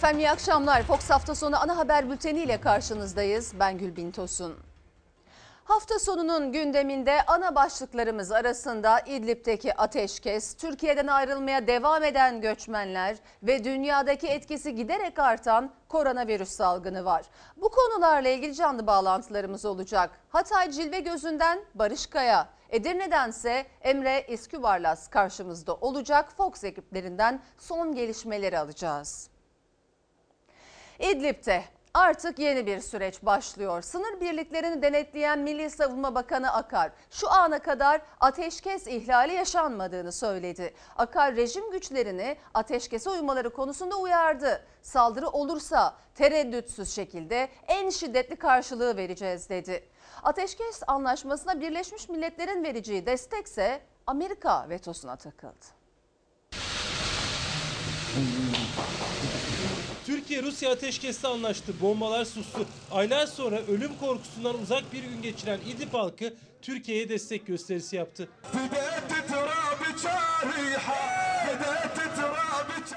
Efendim iyi akşamlar. Fox hafta sonu ana haber bülteni ile karşınızdayız. Ben Gülbin Tosun. Hafta sonunun gündeminde ana başlıklarımız arasında İdlib'deki ateşkes, Türkiye'den ayrılmaya devam eden göçmenler ve dünyadaki etkisi giderek artan koronavirüs salgını var. Bu konularla ilgili canlı bağlantılarımız olacak. Hatay Cilve Gözü'nden Barış Kaya, Edirne'dense Emre İskübarlas karşımızda olacak. Fox ekiplerinden son gelişmeleri alacağız. İdlib'de artık yeni bir süreç başlıyor. Sınır birliklerini denetleyen Milli Savunma Bakanı Akar şu ana kadar ateşkes ihlali yaşanmadığını söyledi. Akar rejim güçlerini ateşkese uymaları konusunda uyardı. Saldırı olursa tereddütsüz şekilde en şiddetli karşılığı vereceğiz dedi. Ateşkes anlaşmasına Birleşmiş Milletler'in vereceği destekse Amerika vetosuna takıldı. Türkiye-Rusya ateşkesti anlaştı. Bombalar sustu. Aylar sonra ölüm korkusundan uzak bir gün geçiren İdlib halkı Türkiye'ye destek gösterisi yaptı.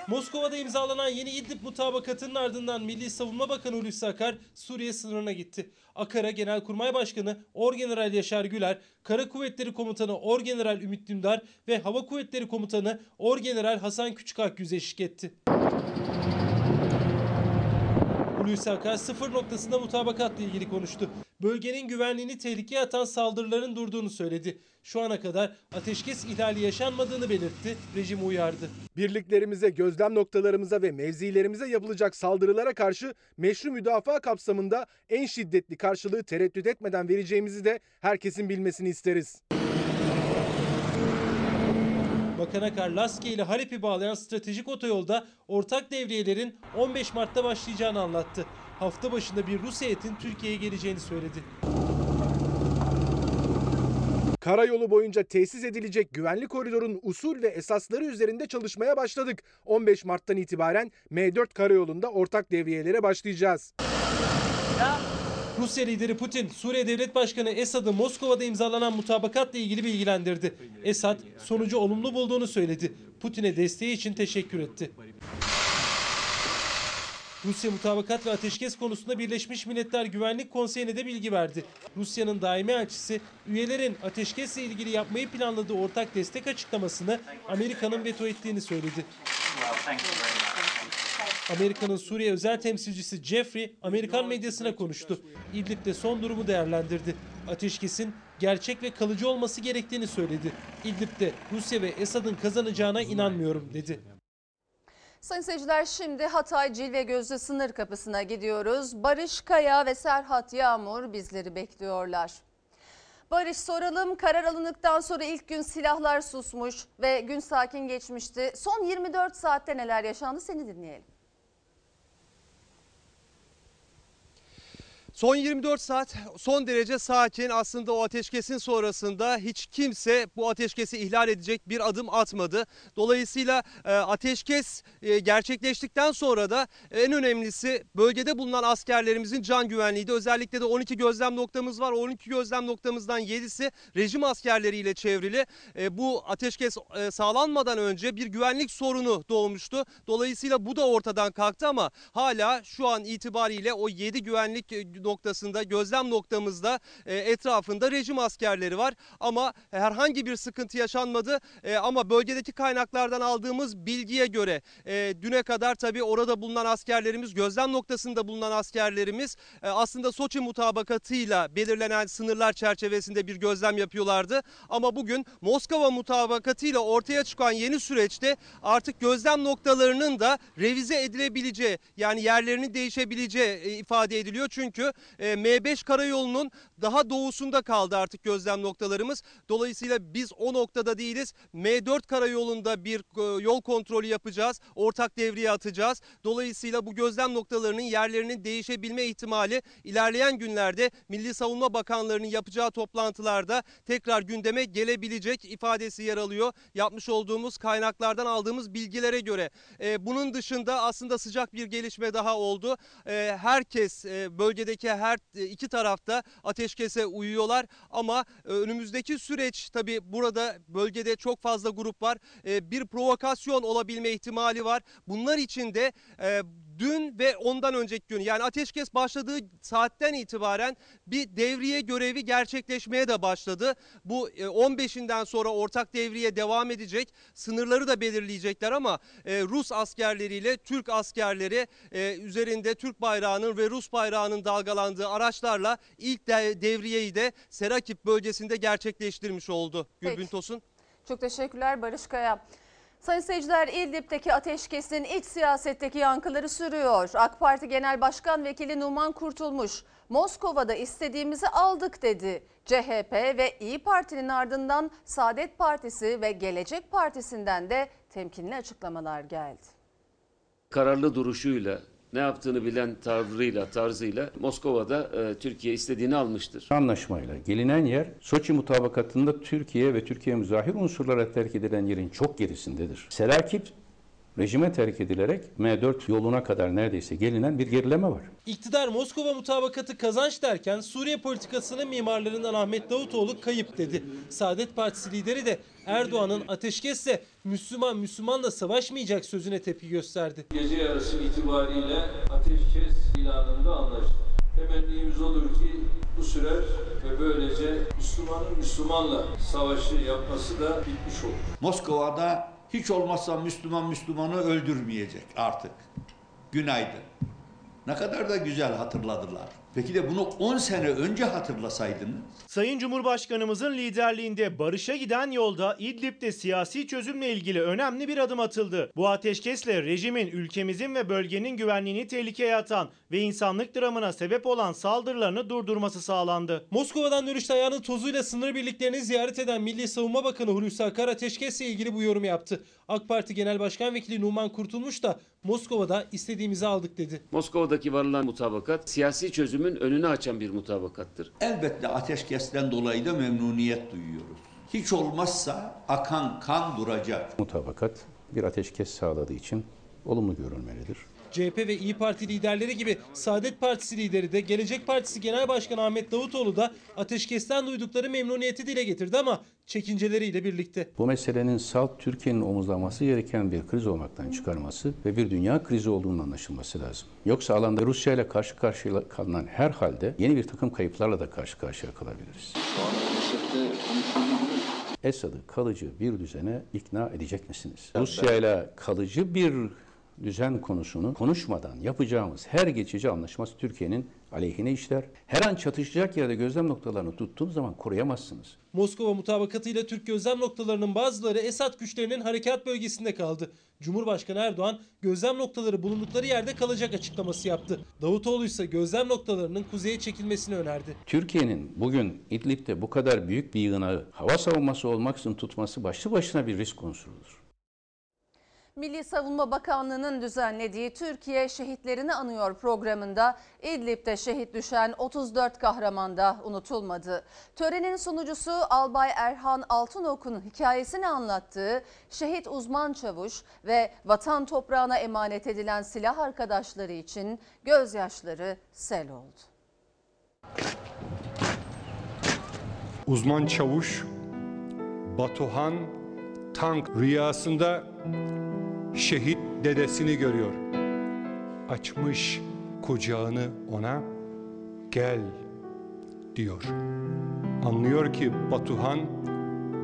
Moskova'da imzalanan yeni İdlib mutabakatının ardından Milli Savunma Bakanı Hulusi Akar Suriye sınırına gitti. Akar'a Genelkurmay Başkanı Orgeneral Yaşar Güler, Kara Kuvvetleri Komutanı Orgeneral Ümit Dündar ve Hava Kuvvetleri Komutanı Orgeneral Hasan Küçükak yüz eşlik etti. Hulusi Akar sıfır noktasında mutabakatla ilgili konuştu. Bölgenin güvenliğini tehlikeye atan saldırıların durduğunu söyledi. Şu ana kadar ateşkes ihlali yaşanmadığını belirtti, rejimi uyardı. Birliklerimize, gözlem noktalarımıza ve mevzilerimize yapılacak saldırılara karşı meşru müdafaa kapsamında en şiddetli karşılığı tereddüt etmeden vereceğimizi de herkesin bilmesini isteriz. Bakan Akar Laske ile Halep'i bağlayan stratejik otoyolda ortak devriyelerin 15 Mart'ta başlayacağını anlattı. Hafta başında bir Rus heyetin Türkiye'ye geleceğini söyledi. Karayolu boyunca tesis edilecek güvenlik koridorun usul ve esasları üzerinde çalışmaya başladık. 15 Mart'tan itibaren M4 karayolunda ortak devriyelere başlayacağız. Rusya lideri Putin, Suriye Devlet Başkanı Esad'ı Moskova'da imzalanan mutabakatla ilgili bilgilendirdi. Esad sonucu olumlu bulduğunu söyledi. Putin'e desteği için teşekkür etti. Rusya mutabakat ve ateşkes konusunda Birleşmiş Milletler Güvenlik Konseyi'ne de bilgi verdi. Rusya'nın daimi elçisi üyelerin ateşkesle ilgili yapmayı planladığı ortak destek açıklamasını Amerika'nın veto ettiğini söyledi. Amerika'nın Suriye özel temsilcisi Jeffrey Amerikan medyasına konuştu. İdlib'de son durumu değerlendirdi. Ateşkesin gerçek ve kalıcı olması gerektiğini söyledi. İdlib'de Rusya ve Esad'ın kazanacağına inanmıyorum dedi. Sayın seyirciler şimdi Hatay Cilve Gözü sınır kapısına gidiyoruz. Barış Kaya ve Serhat Yağmur bizleri bekliyorlar. Barış soralım karar alındıktan sonra ilk gün silahlar susmuş ve gün sakin geçmişti. Son 24 saatte neler yaşandı seni dinleyelim. Son 24 saat son derece sakin. Aslında o ateşkesin sonrasında hiç kimse bu ateşkesi ihlal edecek bir adım atmadı. Dolayısıyla e, ateşkes e, gerçekleştikten sonra da en önemlisi bölgede bulunan askerlerimizin can güvenliğiydi. Özellikle de 12 gözlem noktamız var. 12 gözlem noktamızdan 7'si rejim askerleriyle çevrili. E, bu ateşkes sağlanmadan önce bir güvenlik sorunu doğmuştu. Dolayısıyla bu da ortadan kalktı ama hala şu an itibariyle o 7 güvenlik noktasında gözlem noktamızda e, etrafında rejim askerleri var. Ama herhangi bir sıkıntı yaşanmadı. E, ama bölgedeki kaynaklardan aldığımız bilgiye göre e, düne kadar tabii orada bulunan askerlerimiz gözlem noktasında bulunan askerlerimiz aslında Soçi mutabakatıyla belirlenen sınırlar çerçevesinde bir gözlem yapıyorlardı. Ama bugün Moskova mutabakatıyla ortaya çıkan yeni süreçte artık gözlem noktalarının da revize edilebileceği yani yerlerinin değişebileceği ifade ediliyor. Çünkü e, M5 karayolunun daha doğusunda kaldı artık gözlem noktalarımız. Dolayısıyla biz o noktada değiliz. M4 karayolunda bir e, yol kontrolü yapacağız. Ortak devriye atacağız. Dolayısıyla bu gözlem noktalarının yerlerinin değişebilme ihtimali ilerleyen günlerde Milli Savunma Bakanlarının yapacağı toplantılarda tekrar gündeme gelebilecek ifadesi yer alıyor. Yapmış olduğumuz kaynaklardan aldığımız bilgilere göre. E, bunun dışında aslında sıcak bir gelişme daha oldu. Herkes bölgedeki her e, iki tarafta ateşkese uyuyorlar ama e, önümüzdeki süreç tabi burada bölgede çok fazla grup var. E, bir provokasyon olabilme ihtimali var. Bunlar için de dün ve ondan önceki gün yani ateşkes başladığı saatten itibaren bir devriye görevi gerçekleşmeye de başladı. Bu e, 15'inden sonra ortak devriye devam edecek. Sınırları da belirleyecekler ama e, Rus askerleriyle Türk askerleri e, üzerinde Türk bayrağının ve Rus bayrağının dalgalandığı araçlarla ilk de- devriyeyi de Serakip bölgesinde gerçekleştirmiş oldu Gülbin Peki. Tosun. Çok teşekkürler Barış Kaya. Sayın seyirciler İdlib'deki ateşkesin iç siyasetteki yankıları sürüyor. AK Parti Genel Başkan Vekili Numan Kurtulmuş, Moskova'da istediğimizi aldık dedi. CHP ve İyi Parti'nin ardından Saadet Partisi ve Gelecek Partisi'nden de temkinli açıklamalar geldi. kararlı duruşuyla, ne yaptığını bilen tavrıyla, tarzıyla Moskova'da e, Türkiye istediğini almıştır. Anlaşmayla gelinen yer Soçi mutabakatında Türkiye ve Türkiye müzahir unsurlara terk edilen yerin çok gerisindedir. Serakip rejime terk edilerek M4 yoluna kadar neredeyse gelinen bir gerileme var. İktidar Moskova mutabakatı kazanç derken Suriye politikasının mimarlarından Ahmet Davutoğlu kayıp dedi. Saadet Partisi lideri de Erdoğan'ın ateşkesle Müslüman Müslümanla savaşmayacak sözüne tepki gösterdi. Gece yarısı itibariyle ateşkes ilanında anlaştık. Temennimiz olur ki bu sürer ve böylece Müslümanın Müslümanla savaşı yapması da bitmiş olur. Moskova'da hiç olmazsa Müslüman Müslümanı öldürmeyecek artık. Günaydın. Ne kadar da güzel hatırladılar. Peki de bunu 10 sene önce hatırlasaydınız Sayın Cumhurbaşkanımızın liderliğinde barışa giden yolda İdlib'de siyasi çözümle ilgili önemli bir adım atıldı. Bu ateşkesle rejimin ülkemizin ve bölgenin güvenliğini tehlikeye atan ve insanlık dramına sebep olan saldırılarını durdurması sağlandı. Moskova'dan dönüşte ayağının tozuyla sınır birliklerini ziyaret eden Milli Savunma Bakanı Hulusi Akar ateşkesle ilgili bu yorum yaptı. AK Parti Genel Başkan Vekili Numan Kurtulmuş da Moskova'da istediğimizi aldık dedi. Moskova'daki varılan mutabakat siyasi çözümün önünü açan bir mutabakattır. elbette ateşkesten dolayı da memnuniyet duyuyoruz. Hiç olmazsa akan kan duracak. Mutabakat bir ateşkes sağladığı için olumlu görülmelidir. CHP ve İyi Parti liderleri gibi Saadet Partisi lideri de Gelecek Partisi Genel Başkanı Ahmet Davutoğlu da ateşkesten duydukları memnuniyeti dile getirdi ama çekinceleriyle birlikte. Bu meselenin salt Türkiye'nin omuzlaması gereken bir kriz olmaktan çıkarması ve bir dünya krizi olduğunun anlaşılması lazım. Yoksa alanda Rusya ile karşı karşıya kalınan her halde yeni bir takım kayıplarla da karşı karşıya kalabiliriz. Esad'ı kalıcı bir düzene ikna edecek misiniz? Rusya ile kalıcı bir düzen konusunu konuşmadan yapacağımız her geçici anlaşması Türkiye'nin aleyhine işler. Her an çatışacak yerde gözlem noktalarını tuttuğunuz zaman koruyamazsınız. Moskova mutabakatıyla Türk gözlem noktalarının bazıları Esad güçlerinin harekat bölgesinde kaldı. Cumhurbaşkanı Erdoğan gözlem noktaları bulundukları yerde kalacak açıklaması yaptı. Davutoğlu ise gözlem noktalarının kuzeye çekilmesini önerdi. Türkiye'nin bugün İdlib'de bu kadar büyük bir yığınağı hava savunması olmaksızın tutması başlı başına bir risk unsurudur. Milli Savunma Bakanlığı'nın düzenlediği Türkiye Şehitlerini Anıyor programında İdlib'de şehit düşen 34 kahraman da unutulmadı. Törenin sunucusu Albay Erhan Altınok'un hikayesini anlattığı şehit uzman çavuş ve vatan toprağına emanet edilen silah arkadaşları için gözyaşları sel oldu. Uzman çavuş Batuhan Tank rüyasında şehit dedesini görüyor. Açmış kucağını ona gel diyor. Anlıyor ki Batuhan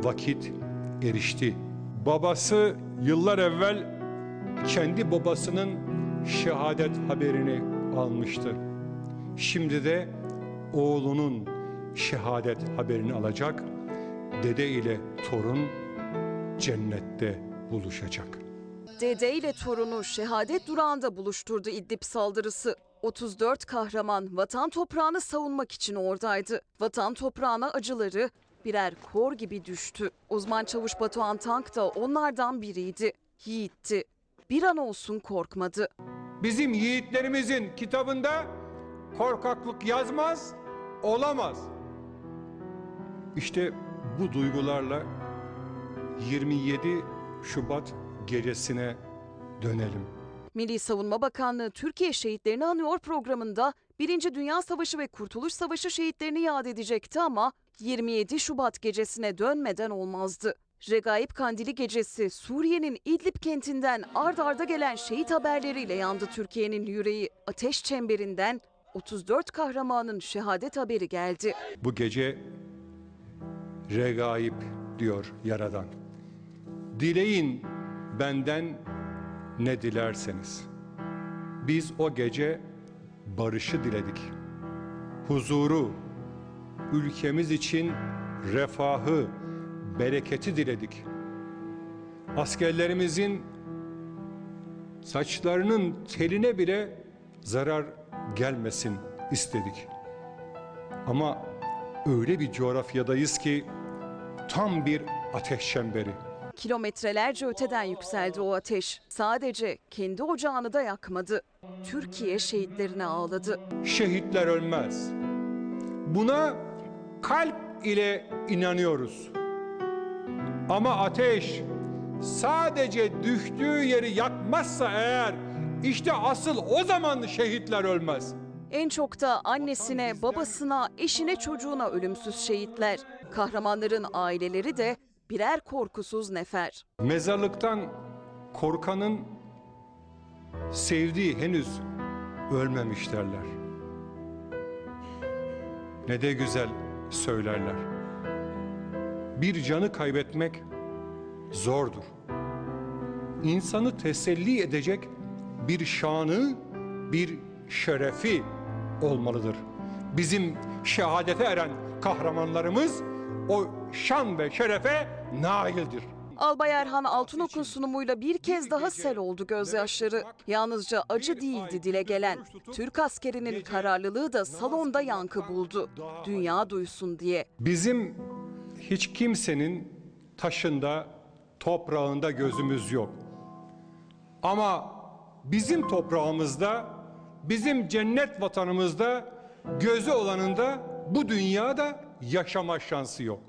vakit erişti. Babası yıllar evvel kendi babasının şehadet haberini almıştı. Şimdi de oğlunun şehadet haberini alacak. Dede ile torun cennette buluşacak. Dede ile torunu şehadet durağında buluşturdu İdlib saldırısı. 34 kahraman vatan toprağını savunmak için oradaydı. Vatan toprağına acıları birer kor gibi düştü. Uzman çavuş Batuhan Tank da onlardan biriydi. Yiğitti. Bir an olsun korkmadı. Bizim yiğitlerimizin kitabında korkaklık yazmaz, olamaz. İşte bu duygularla 27 Şubat gecesine dönelim. Milli Savunma Bakanlığı Türkiye Şehitlerini Anıyor programında 1. Dünya Savaşı ve Kurtuluş Savaşı şehitlerini yad edecekti ama 27 Şubat gecesine dönmeden olmazdı. Regaip Kandili gecesi Suriye'nin İdlib kentinden ard arda gelen şehit haberleriyle yandı Türkiye'nin yüreği. Ateş çemberinden 34 kahramanın şehadet haberi geldi. Bu gece regaib diyor Yaradan. Dileyin benden ne dilerseniz. Biz o gece barışı diledik. Huzuru, ülkemiz için refahı, bereketi diledik. Askerlerimizin saçlarının teline bile zarar gelmesin istedik. Ama öyle bir coğrafyadayız ki tam bir ateş çemberi. Kilometrelerce öteden yükseldi o ateş. Sadece kendi ocağını da yakmadı. Türkiye şehitlerine ağladı. Şehitler ölmez. Buna kalp ile inanıyoruz. Ama ateş sadece düştüğü yeri yakmazsa eğer işte asıl o zaman şehitler ölmez. En çok da annesine, babasına, eşine, çocuğuna ölümsüz şehitler. Kahramanların aileleri de birer korkusuz nefer. Mezarlıktan korkanın sevdiği henüz ölmemiş derler. Ne de güzel söylerler. Bir canı kaybetmek zordur. İnsanı teselli edecek bir şanı, bir şerefi olmalıdır. Bizim şehadete eren kahramanlarımız o şan ve şerefe naildir. Albay Erhan Altınok'un sunumuyla bir kez daha sel oldu gözyaşları. Yalnızca acı değildi dile gelen. Türk askerinin kararlılığı da salonda yankı buldu. Dünya duysun diye. Bizim hiç kimsenin taşında, toprağında gözümüz yok. Ama bizim toprağımızda, bizim cennet vatanımızda gözü olanında bu dünyada yaşama şansı yok.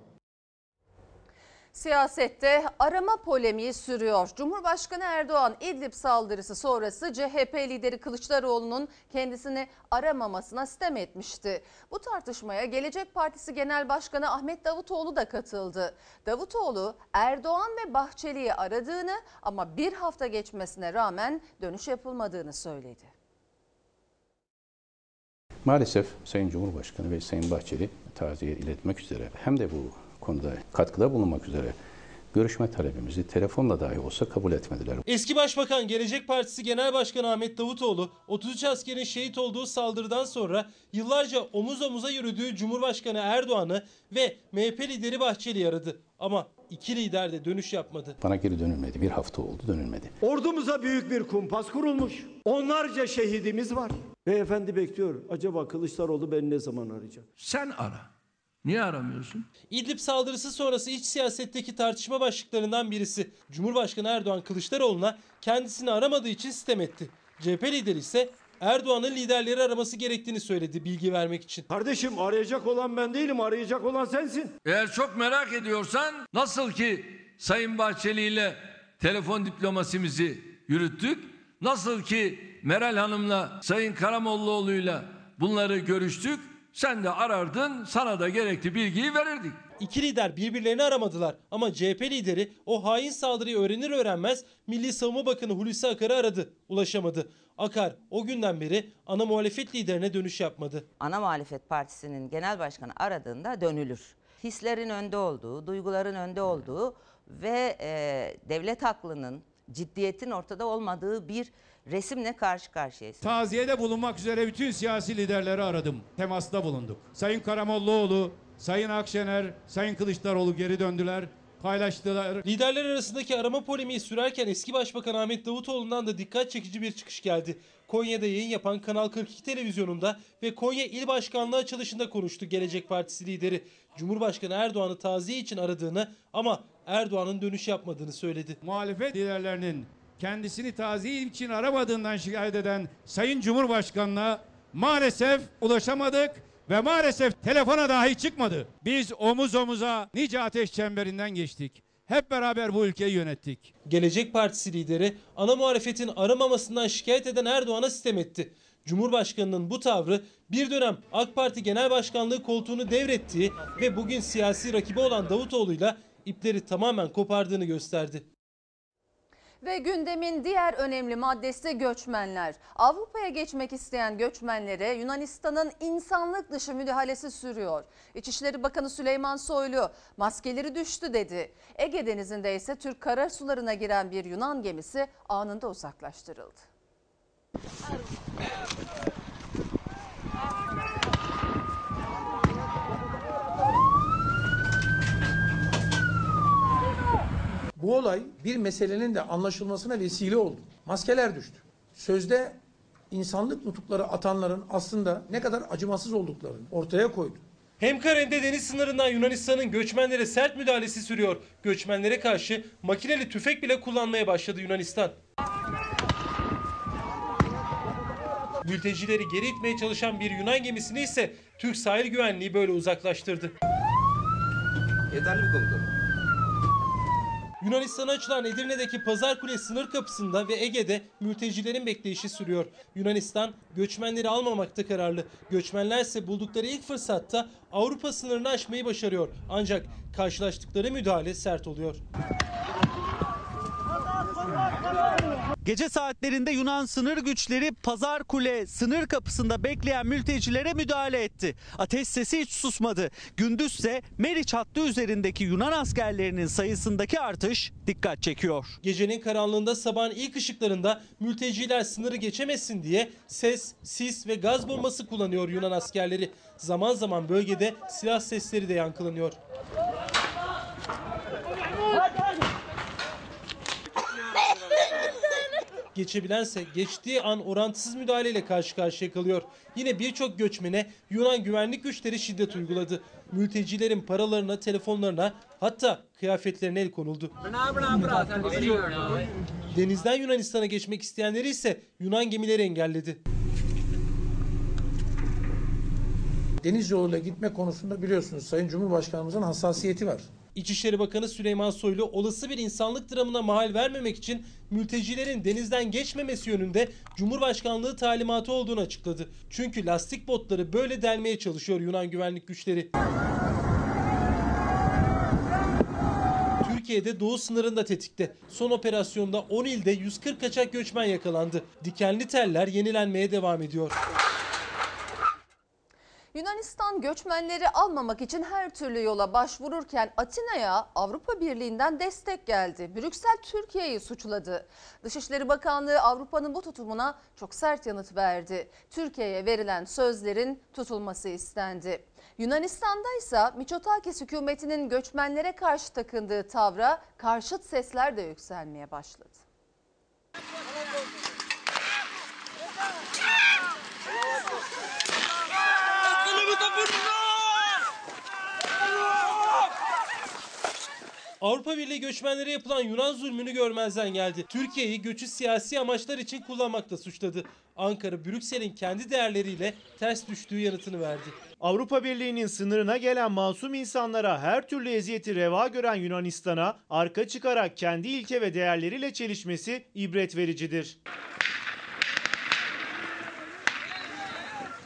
Siyasette arama polemiği sürüyor. Cumhurbaşkanı Erdoğan İdlib saldırısı sonrası CHP lideri Kılıçdaroğlu'nun kendisini aramamasına sitem etmişti. Bu tartışmaya Gelecek Partisi Genel Başkanı Ahmet Davutoğlu da katıldı. Davutoğlu Erdoğan ve Bahçeli'yi aradığını ama bir hafta geçmesine rağmen dönüş yapılmadığını söyledi. Maalesef Sayın Cumhurbaşkanı ve Sayın Bahçeli taziye iletmek üzere hem de bu konuda katkıda bulunmak üzere görüşme talebimizi telefonla dahi olsa kabul etmediler. Eski Başbakan Gelecek Partisi Genel Başkanı Ahmet Davutoğlu 33 askerin şehit olduğu saldırıdan sonra yıllarca omuz omuza yürüdüğü Cumhurbaşkanı Erdoğan'ı ve MHP lideri Bahçeli'yi aradı. Ama iki lider de dönüş yapmadı. Bana geri dönülmedi. Bir hafta oldu dönülmedi. Ordumuza büyük bir kumpas kurulmuş. Onlarca şehidimiz var. Beyefendi bekliyor. Acaba Kılıçdaroğlu beni ne zaman arayacak? Sen ara. Niye aramıyorsun? İdlib saldırısı sonrası iç siyasetteki tartışma başlıklarından birisi. Cumhurbaşkanı Erdoğan Kılıçdaroğlu'na kendisini aramadığı için sitem etti. CHP lideri ise Erdoğan'ın liderleri araması gerektiğini söyledi bilgi vermek için. Kardeşim arayacak olan ben değilim. Arayacak olan sensin. Eğer çok merak ediyorsan nasıl ki Sayın Bahçeli ile telefon diplomasimizi yürüttük, nasıl ki Meral Hanım'la Sayın Karamollaoğlu'yla bunları görüştük, sen de arardın, sana da gerekli bilgiyi verirdik. İki lider birbirlerini aramadılar ama CHP lideri o hain saldırıyı öğrenir öğrenmez Milli Savunma Bakanı Hulusi Akar'ı aradı. Ulaşamadı. Akar o günden beri ana muhalefet liderine dönüş yapmadı. Ana muhalefet partisinin genel başkanı aradığında dönülür. Hislerin önde olduğu, duyguların önde olduğu ve e, devlet aklının, ciddiyetin ortada olmadığı bir resimle karşı karşıyayız. Taziyede bulunmak üzere bütün siyasi liderleri aradım. Temasta bulunduk. Sayın Karamollaoğlu, Sayın Akşener, Sayın Kılıçdaroğlu geri döndüler. Paylaştılar. Liderler arasındaki arama polemiği sürerken eski başbakan Ahmet Davutoğlu'ndan da dikkat çekici bir çıkış geldi. Konya'da yayın yapan Kanal 42 televizyonunda ve Konya İl Başkanlığı açılışında konuştu Gelecek Partisi lideri. Cumhurbaşkanı Erdoğan'ı taziye için aradığını ama Erdoğan'ın dönüş yapmadığını söyledi. Muhalefet liderlerinin kendisini taziye için aramadığından şikayet eden Sayın Cumhurbaşkanı'na maalesef ulaşamadık ve maalesef telefona dahi çıkmadı. Biz omuz omuza nice ateş çemberinden geçtik. Hep beraber bu ülkeyi yönettik. Gelecek Partisi lideri ana muhalefetin aramamasından şikayet eden Erdoğan'a sitem etti. Cumhurbaşkanının bu tavrı bir dönem AK Parti Genel Başkanlığı koltuğunu devrettiği ve bugün siyasi rakibi olan Davutoğlu'yla ipleri tamamen kopardığını gösterdi. Ve gündemin diğer önemli maddesi göçmenler. Avrupa'ya geçmek isteyen göçmenlere Yunanistan'ın insanlık dışı müdahalesi sürüyor. İçişleri Bakanı Süleyman Soylu maskeleri düştü dedi. Ege Denizi'nde ise Türk karasularına giren bir Yunan gemisi anında uzaklaştırıldı. Bu olay bir meselenin de anlaşılmasına vesile oldu. Maskeler düştü. Sözde insanlık nutukları atanların aslında ne kadar acımasız olduklarını ortaya koydu. Hem kara hem de deniz sınırından Yunanistan'ın göçmenlere sert müdahalesi sürüyor. Göçmenlere karşı makineli tüfek bile kullanmaya başladı Yunanistan. Mültecileri geri itmeye çalışan bir Yunan gemisini ise Türk sahil güvenliği böyle uzaklaştırdı. Yeterli mi komutanım? Yunanistan'a açılan Edirne'deki Pazar Kule sınır kapısında ve Ege'de mültecilerin bekleyişi sürüyor. Yunanistan göçmenleri almamakta kararlı. Göçmenler ise buldukları ilk fırsatta Avrupa sınırını aşmayı başarıyor. Ancak karşılaştıkları müdahale sert oluyor. Gece saatlerinde Yunan sınır güçleri Pazar Kule sınır kapısında bekleyen mültecilere müdahale etti. Ateş sesi hiç susmadı. Gündüzse Meriç hattı üzerindeki Yunan askerlerinin sayısındaki artış dikkat çekiyor. Gecenin karanlığında sabahın ilk ışıklarında mülteciler sınırı geçemesin diye ses, sis ve gaz bombası kullanıyor Yunan askerleri. Zaman zaman bölgede silah sesleri de yankılanıyor. Geçebilense geçtiği an orantısız müdahaleyle karşı karşıya kalıyor. Yine birçok göçmene Yunan güvenlik güçleri şiddet uyguladı. Mültecilerin paralarına, telefonlarına hatta kıyafetlerine el konuldu. Denizden Yunanistan'a geçmek isteyenleri ise Yunan gemileri engelledi. Deniz yoluyla gitme konusunda biliyorsunuz Sayın Cumhurbaşkanımızın hassasiyeti var. İçişleri Bakanı Süleyman Soylu olası bir insanlık dramına mahal vermemek için mültecilerin denizden geçmemesi yönünde Cumhurbaşkanlığı talimatı olduğunu açıkladı. Çünkü lastik botları böyle delmeye çalışıyor Yunan güvenlik güçleri. Türkiye'de doğu sınırında tetikte. Son operasyonda 10 ilde 140 kaçak göçmen yakalandı. Dikenli teller yenilenmeye devam ediyor. Yunanistan göçmenleri almamak için her türlü yola başvururken Atina'ya Avrupa Birliği'nden destek geldi. Brüksel Türkiye'yi suçladı. Dışişleri Bakanlığı Avrupa'nın bu tutumuna çok sert yanıt verdi. Türkiye'ye verilen sözlerin tutulması istendi. Yunanistan'da ise Miçotakis hükümetinin göçmenlere karşı takındığı tavra karşıt sesler de yükselmeye başladı. Avrupa Birliği göçmenlere yapılan Yunan zulmünü görmezden geldi. Türkiye'yi göçü siyasi amaçlar için kullanmakla suçladı. Ankara, Brüksel'in kendi değerleriyle ters düştüğü yanıtını verdi. Avrupa Birliği'nin sınırına gelen masum insanlara her türlü eziyeti reva gören Yunanistan'a arka çıkarak kendi ilke ve değerleriyle çelişmesi ibret vericidir.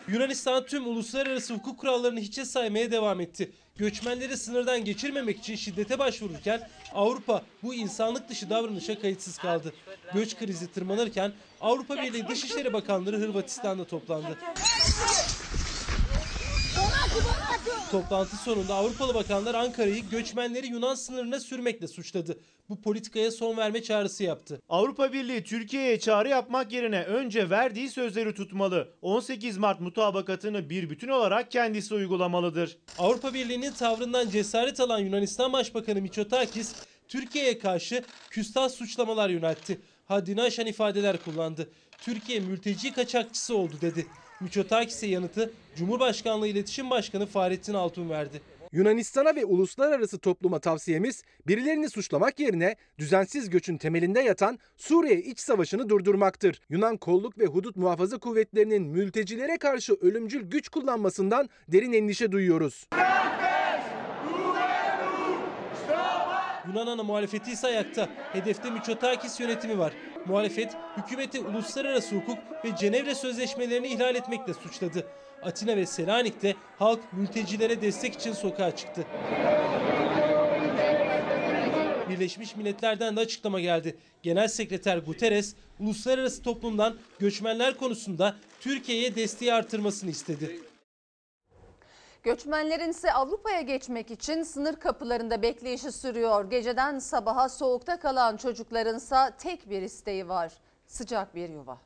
Yunanistan tüm uluslararası hukuk kurallarını hiçe saymaya devam etti. Göçmenleri sınırdan geçirmemek için şiddete başvururken Avrupa bu insanlık dışı davranışa kayıtsız kaldı. Göç krizi tırmanırken Avrupa Birliği Dışişleri Bakanları Hırvatistan'da toplandı. Toplantı sonunda Avrupalı bakanlar Ankara'yı göçmenleri Yunan sınırına sürmekle suçladı. Bu politikaya son verme çağrısı yaptı. Avrupa Birliği Türkiye'ye çağrı yapmak yerine önce verdiği sözleri tutmalı. 18 Mart mutabakatını bir bütün olarak kendisi uygulamalıdır. Avrupa Birliği'nin tavrından cesaret alan Yunanistan Başbakanı Mitsotakis, Türkiye'ye karşı küstah suçlamalar yöneltti. Haddini aşan ifadeler kullandı. Türkiye mülteci kaçakçısı oldu dedi. Mitsotakis'e yanıtı Cumhurbaşkanlığı İletişim Başkanı Fahrettin Altun verdi. Yunanistan'a ve uluslararası topluma tavsiyemiz birilerini suçlamak yerine düzensiz göçün temelinde yatan Suriye iç savaşını durdurmaktır. Yunan kolluk ve hudut muhafaza kuvvetlerinin mültecilere karşı ölümcül güç kullanmasından derin endişe duyuyoruz. Yunan ana muhalefeti ise ayakta. Hedefte Mitsotakis yönetimi var. Muhalefet hükümeti uluslararası hukuk ve Cenevre sözleşmelerini ihlal etmekle suçladı. Atina ve Selanik'te halk mültecilere destek için sokağa çıktı. Birleşmiş Milletler'den de açıklama geldi. Genel Sekreter Guterres, uluslararası toplumdan göçmenler konusunda Türkiye'ye desteği artırmasını istedi. Göçmenlerin ise Avrupa'ya geçmek için sınır kapılarında bekleyişi sürüyor. Geceden sabaha soğukta kalan çocuklarınsa tek bir isteği var. Sıcak bir yuva.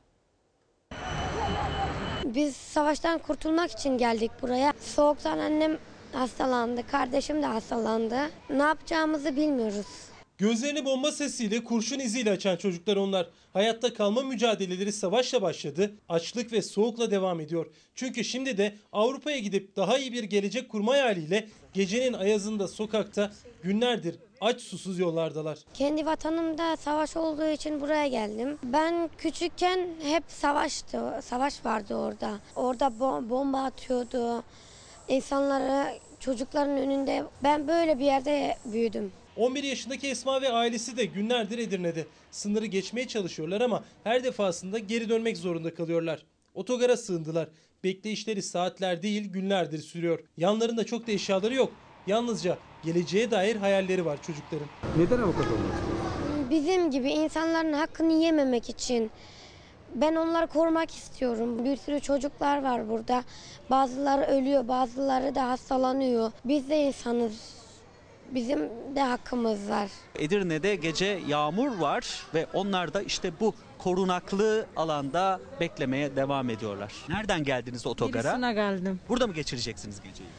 Biz savaştan kurtulmak için geldik buraya. Soğuktan annem hastalandı, kardeşim de hastalandı. Ne yapacağımızı bilmiyoruz. Gözlerini bomba sesiyle, kurşun iziyle açan çocuklar onlar. Hayatta kalma mücadeleleri savaşla başladı, açlık ve soğukla devam ediyor. Çünkü şimdi de Avrupa'ya gidip daha iyi bir gelecek kurma hayaliyle gecenin ayazında sokakta günlerdir aç susuz yollardalar. Kendi vatanımda savaş olduğu için buraya geldim. Ben küçükken hep savaştı, savaş vardı orada. Orada bo- bomba atıyordu. İnsanları çocukların önünde. Ben böyle bir yerde büyüdüm. 11 yaşındaki Esma ve ailesi de günlerdir Edirne'de. Sınırı geçmeye çalışıyorlar ama her defasında geri dönmek zorunda kalıyorlar. Otogara sığındılar. Bekleyişleri saatler değil günlerdir sürüyor. Yanlarında çok da eşyaları yok. Yalnızca geleceğe dair hayalleri var çocukların. Neden avukat olmak Bizim gibi insanların hakkını yememek için ben onları korumak istiyorum. Bir sürü çocuklar var burada. Bazıları ölüyor, bazıları da hastalanıyor. Biz de insanız. Bizim de hakkımız var. Edirne'de gece yağmur var ve onlar da işte bu korunaklı alanda beklemeye devam ediyorlar. Nereden geldiniz otogara? Birisine geldim. Burada mı geçireceksiniz geceyi?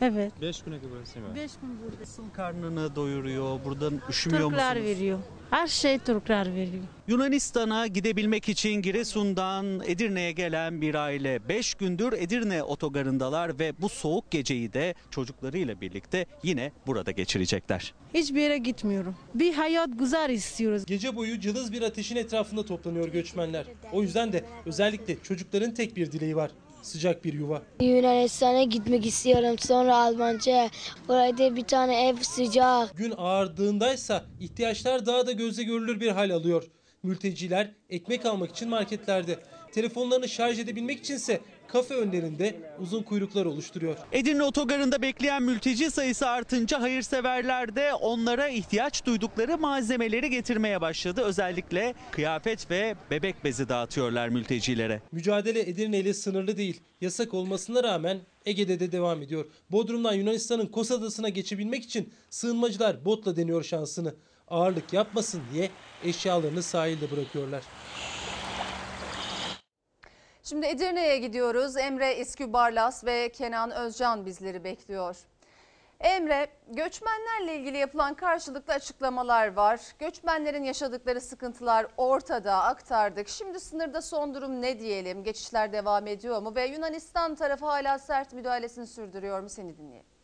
Evet. 5 güne burası mı? 5 gün burada. Nasıl karnını doyuruyor? Buradan üşümüyor Türkler musunuz? veriyor. Her şey Türkler veriyor. Yunanistan'a gidebilmek için Giresun'dan Edirne'ye gelen bir aile 5 gündür Edirne otogarındalar ve bu soğuk geceyi de çocuklarıyla birlikte yine burada geçirecekler. Hiçbir yere gitmiyorum. Bir hayat güzel istiyoruz. Gece boyu cılız bir ateşin etrafında toplanıyor göçmenler. O yüzden de özellikle çocukların tek bir dileği var. Sıcak bir yuva. Yunanistan'a gitmek istiyorum. Sonra Almanca. Orada bir tane ev sıcak. Gün ağardığındaysa ihtiyaçlar daha da gözle görülür bir hal alıyor. Mülteciler ekmek almak için marketlerde, telefonlarını şarj edebilmek içinse kafe önlerinde uzun kuyruklar oluşturuyor. Edirne otogarında bekleyen mülteci sayısı artınca hayırseverler de onlara ihtiyaç duydukları malzemeleri getirmeye başladı. Özellikle kıyafet ve bebek bezi dağıtıyorlar mültecilere. Mücadele Edirne ile sınırlı değil. Yasak olmasına rağmen Ege'de de devam ediyor. Bodrum'dan Yunanistan'ın Kos Adası'na geçebilmek için sığınmacılar botla deniyor şansını. Ağırlık yapmasın diye eşyalarını sahilde bırakıyorlar. Şimdi Edirne'ye gidiyoruz. Emre İskübarlas ve Kenan Özcan bizleri bekliyor. Emre, göçmenlerle ilgili yapılan karşılıklı açıklamalar var. Göçmenlerin yaşadıkları sıkıntılar ortada aktardık. Şimdi sınırda son durum ne diyelim? Geçişler devam ediyor mu? Ve Yunanistan tarafı hala sert müdahalesini sürdürüyor mu? Seni dinleyelim.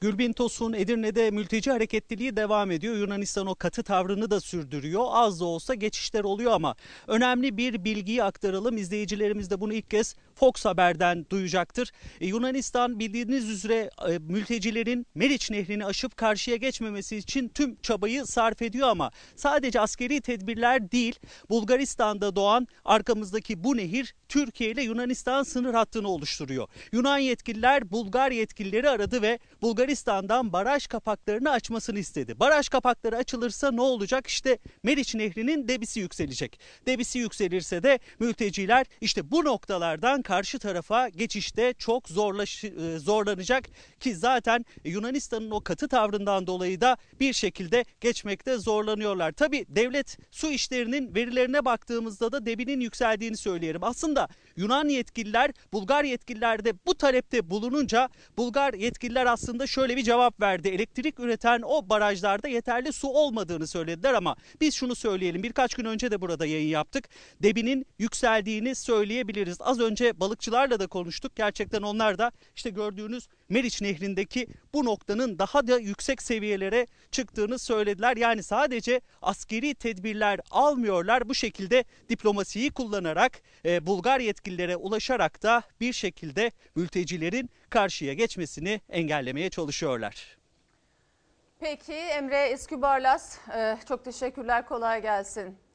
Gülbin Tosun Edirne'de mülteci hareketliliği devam ediyor. Yunanistan o katı tavrını da sürdürüyor. Az da olsa geçişler oluyor ama önemli bir bilgiyi aktaralım. İzleyicilerimiz de bunu ilk kez Fox Haber'den duyacaktır. E, Yunanistan bildiğiniz üzere e, mültecilerin Meriç Nehri'ni aşıp karşıya geçmemesi için tüm çabayı sarf ediyor ama sadece askeri tedbirler değil Bulgaristan'da doğan arkamızdaki bu nehir Türkiye ile Yunanistan sınır hattını oluşturuyor. Yunan yetkililer Bulgar yetkilileri aradı ve Bulgaristan'dan baraj kapaklarını açmasını istedi. Baraj kapakları açılırsa ne olacak? İşte Meriç Nehri'nin debisi yükselecek. Debisi yükselirse de mülteciler işte bu noktalardan karşı tarafa geçişte çok zorlaş, e, zorlanacak ki zaten Yunanistan'ın o katı tavrından dolayı da bir şekilde geçmekte zorlanıyorlar. Tabi devlet su işlerinin verilerine baktığımızda da debinin yükseldiğini söyleyelim. Aslında Yunan yetkililer Bulgar yetkililer de bu talepte bulununca Bulgar yetkililer aslında şöyle bir cevap verdi. Elektrik üreten o barajlarda yeterli su olmadığını söylediler ama biz şunu söyleyelim. Birkaç gün önce de burada yayın yaptık. Debinin yükseldiğini söyleyebiliriz. Az önce balıkçılarla da konuştuk. Gerçekten onlar da işte gördüğünüz Meriç Nehri'ndeki bu noktanın daha da yüksek seviyelere çıktığını söylediler. Yani sadece askeri tedbirler almıyorlar. Bu şekilde diplomasiyi kullanarak e, Bulgar yetkililere ulaşarak da bir şekilde mültecilerin karşıya geçmesini engellemeye çalışıyorlar. Peki Emre İskübarlas, e, çok teşekkürler, kolay gelsin.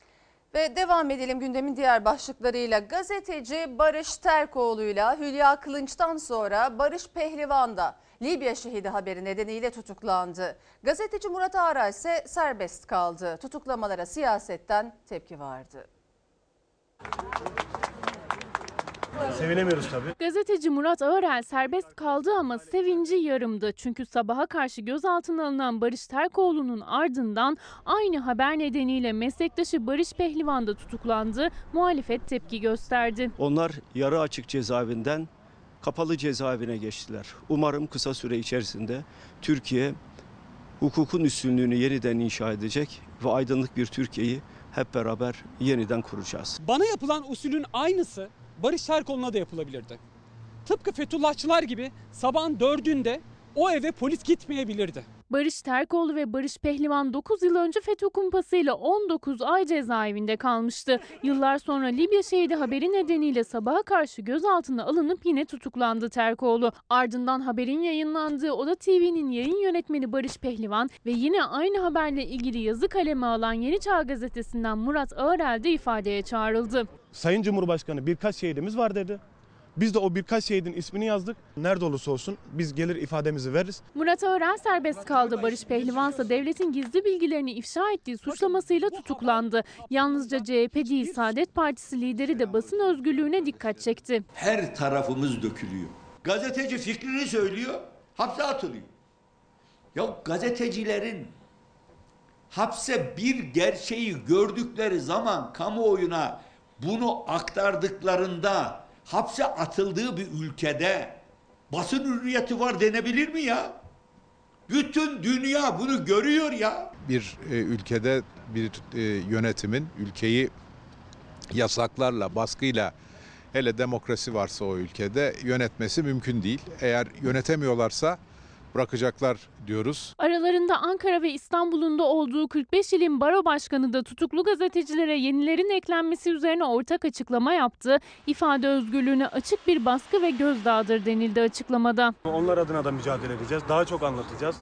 Ve devam edelim gündemin diğer başlıklarıyla. Gazeteci Barış Terkoğlu'yla Hülya Kılınç'tan sonra Barış Pehlivan da Libya şehidi haberi nedeniyle tutuklandı. Gazeteci Murat Ağray ise serbest kaldı. Tutuklamalara siyasetten tepki vardı. Sevinemiyoruz tabii. Gazeteci Murat Ağırel serbest kaldı ama sevinci yarımdı. Çünkü sabaha karşı gözaltına alınan Barış Terkoğlu'nun ardından aynı haber nedeniyle meslektaşı Barış Pehlivan da tutuklandı. Muhalefet tepki gösterdi. Onlar yarı açık cezaevinden kapalı cezaevine geçtiler. Umarım kısa süre içerisinde Türkiye hukukun üstünlüğünü yeniden inşa edecek ve aydınlık bir Türkiye'yi hep beraber yeniden kuracağız. Bana yapılan usulün aynısı Barış Terkoğlu'na da yapılabilirdi. Tıpkı Fethullahçılar gibi sabahın dördünde o eve polis gitmeyebilirdi. Barış Terkoğlu ve Barış Pehlivan 9 yıl önce FETÖ kumpasıyla 19 ay cezaevinde kalmıştı. Yıllar sonra Libya şehidi haberi nedeniyle sabaha karşı gözaltına alınıp yine tutuklandı Terkoğlu. Ardından haberin yayınlandığı Oda TV'nin yayın yönetmeni Barış Pehlivan ve yine aynı haberle ilgili yazı kaleme alan Yeni Çağ gazetesinden Murat Ağırel de ifadeye çağrıldı. Sayın Cumhurbaşkanı birkaç şehidimiz var dedi. Biz de o birkaç şehidin ismini yazdık. Nerede olursa olsun biz gelir ifademizi veririz. Murat Ağırel serbest kaldı. Barış Pehlivan ise devletin gizli bilgilerini ifşa ettiği suçlamasıyla tutuklandı. Yalnızca CHP değil Saadet Partisi lideri de basın özgürlüğüne dikkat çekti. Her tarafımız dökülüyor. Gazeteci fikrini söylüyor, hapse atılıyor. Ya gazetecilerin hapse bir gerçeği gördükleri zaman kamuoyuna bunu aktardıklarında hapse atıldığı bir ülkede basın hürriyeti var denebilir mi ya? Bütün dünya bunu görüyor ya. bir e, ülkede bir e, yönetimin ülkeyi yasaklarla, baskıyla hele demokrasi varsa o ülkede yönetmesi mümkün değil. Eğer yönetemiyorlarsa bırakacaklar diyoruz. Aralarında Ankara ve İstanbul'un da olduğu 45 ilin baro başkanı da tutuklu gazetecilere yenilerin eklenmesi üzerine ortak açıklama yaptı. İfade özgürlüğüne açık bir baskı ve gözdağıdır denildi açıklamada. Onlar adına da mücadele edeceğiz. Daha çok anlatacağız.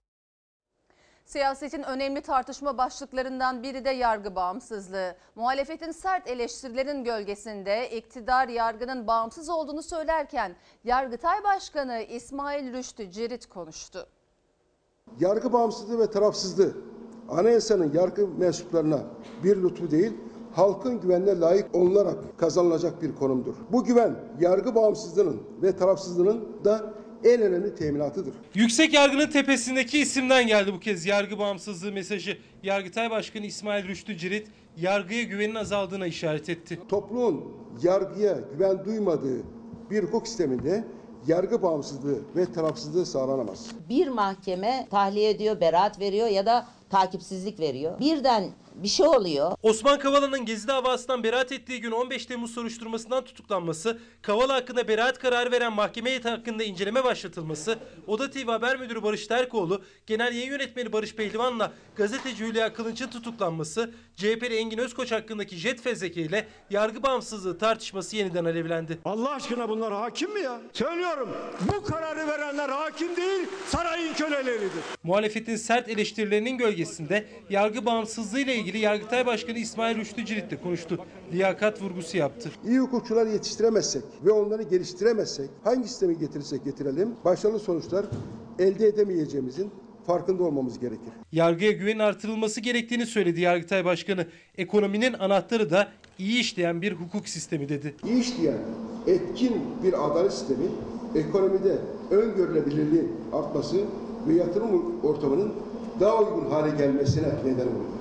Siyasetin önemli tartışma başlıklarından biri de yargı bağımsızlığı. Muhalefetin sert eleştirilerin gölgesinde iktidar yargının bağımsız olduğunu söylerken Yargıtay Başkanı İsmail Rüştü Cirit konuştu. Yargı bağımsızlığı ve tarafsızlığı anayasanın yargı mensuplarına bir lütfu değil, halkın güvenine layık olunarak kazanılacak bir konumdur. Bu güven yargı bağımsızlığının ve tarafsızlığının da en önemli teminatıdır. Yüksek yargının tepesindeki isimden geldi bu kez yargı bağımsızlığı mesajı. Yargıtay Başkanı İsmail Rüştü Cirit yargıya güvenin azaldığına işaret etti. Toplumun yargıya güven duymadığı bir hukuk sisteminde yargı bağımsızlığı ve tarafsızlığı sağlanamaz. Bir mahkeme tahliye ediyor, beraat veriyor ya da takipsizlik veriyor. Birden bir şey oluyor. Osman Kavala'nın Gezi davasından beraat ettiği gün 15 Temmuz soruşturmasından tutuklanması, Kavala hakkında beraat kararı veren mahkeme heyeti hakkında inceleme başlatılması, Oda TV Haber Müdürü Barış Terkoğlu, Genel Yayın Yönetmeni Barış Pehlivan'la gazeteci Hülya Kılınç'ın tutuklanması, CHP'li Engin Özkoç hakkındaki jet fezleke ile yargı bağımsızlığı tartışması yeniden alevlendi. Allah aşkına bunlar hakim mi ya? Söylüyorum bu kararı verenler hakim değil sarayın köleleridir. Muhalefetin sert eleştirilerinin gölgesinde yargı bağımsızlığı ile ilgili Yargıtay Başkanı İsmail Rüştü Cirit de konuştu. Liyakat vurgusu yaptı. İyi hukukçular yetiştiremezsek ve onları geliştiremezsek hangi sistemi getirirsek getirelim başarılı sonuçlar elde edemeyeceğimizin farkında olmamız gerekir. Yargıya güvenin artırılması gerektiğini söyledi Yargıtay Başkanı. Ekonominin anahtarı da iyi işleyen bir hukuk sistemi dedi. İyi işleyen etkin bir adalet sistemi ekonomide öngörülebilirliğin artması ve yatırım ortamının daha uygun hale gelmesine neden oluyor.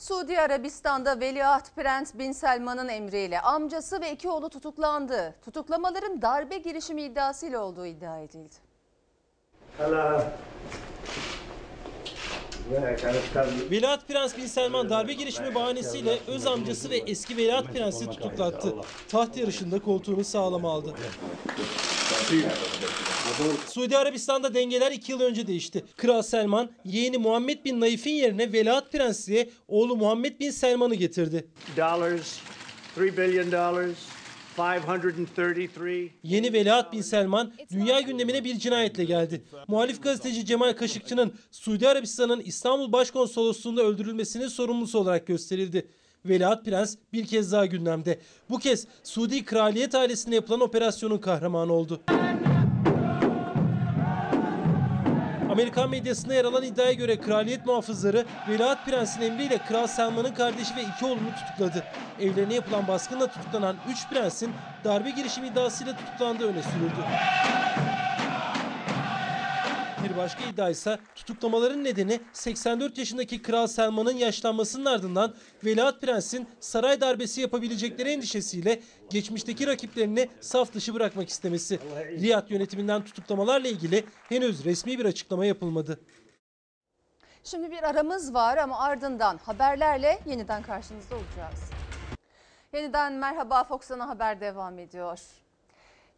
Suudi Arabistan'da Veliaht Prens Bin Selman'ın emriyle amcası ve iki oğlu tutuklandı. Tutuklamaların darbe girişimi iddiasıyla olduğu iddia edildi. Veliaht Prens Bin Selman darbe girişimi bahanesiyle öz amcası ve eski Veliaht Prens'i tutuklattı. Taht yarışında koltuğunu sağlam aldı. Suudi Arabistan'da dengeler 2 yıl önce değişti. Kral Selman yeğeni Muhammed Bin Naif'in yerine Veliaht Prensliğe oğlu Muhammed Bin Selman'ı getirdi. dollars, three billion dollars, 533. Yeni Veliaht Bin Selman dünya gündemine bir cinayetle geldi. Muhalif gazeteci Cemal Kaşıkçı'nın Suudi Arabistan'ın İstanbul Başkonsolosluğu'nda öldürülmesinin sorumlusu olarak gösterildi. Veliaht Prens bir kez daha gündemde. Bu kez Suudi kraliyet ailesine yapılan operasyonun kahramanı oldu. Amerikan medyasında yer alan iddiaya göre kraliyet muhafızları Veliaht Prens'in emriyle Kral Selman'ın kardeşi ve iki oğlunu tutukladı. Evlerine yapılan baskınla tutuklanan 3 prensin darbe girişimi iddiasıyla tutuklandığı öne sürüldü. Bir başka iddia ise tutuklamaların nedeni 84 yaşındaki Kral Selman'ın yaşlanmasının ardından Veliaht Prens'in saray darbesi yapabilecekleri endişesiyle geçmişteki rakiplerini saf dışı bırakmak istemesi. Riyad yönetiminden tutuklamalarla ilgili henüz resmi bir açıklama yapılmadı. Şimdi bir aramız var ama ardından haberlerle yeniden karşınızda olacağız. Yeniden merhaba Fox Ana Haber devam ediyor.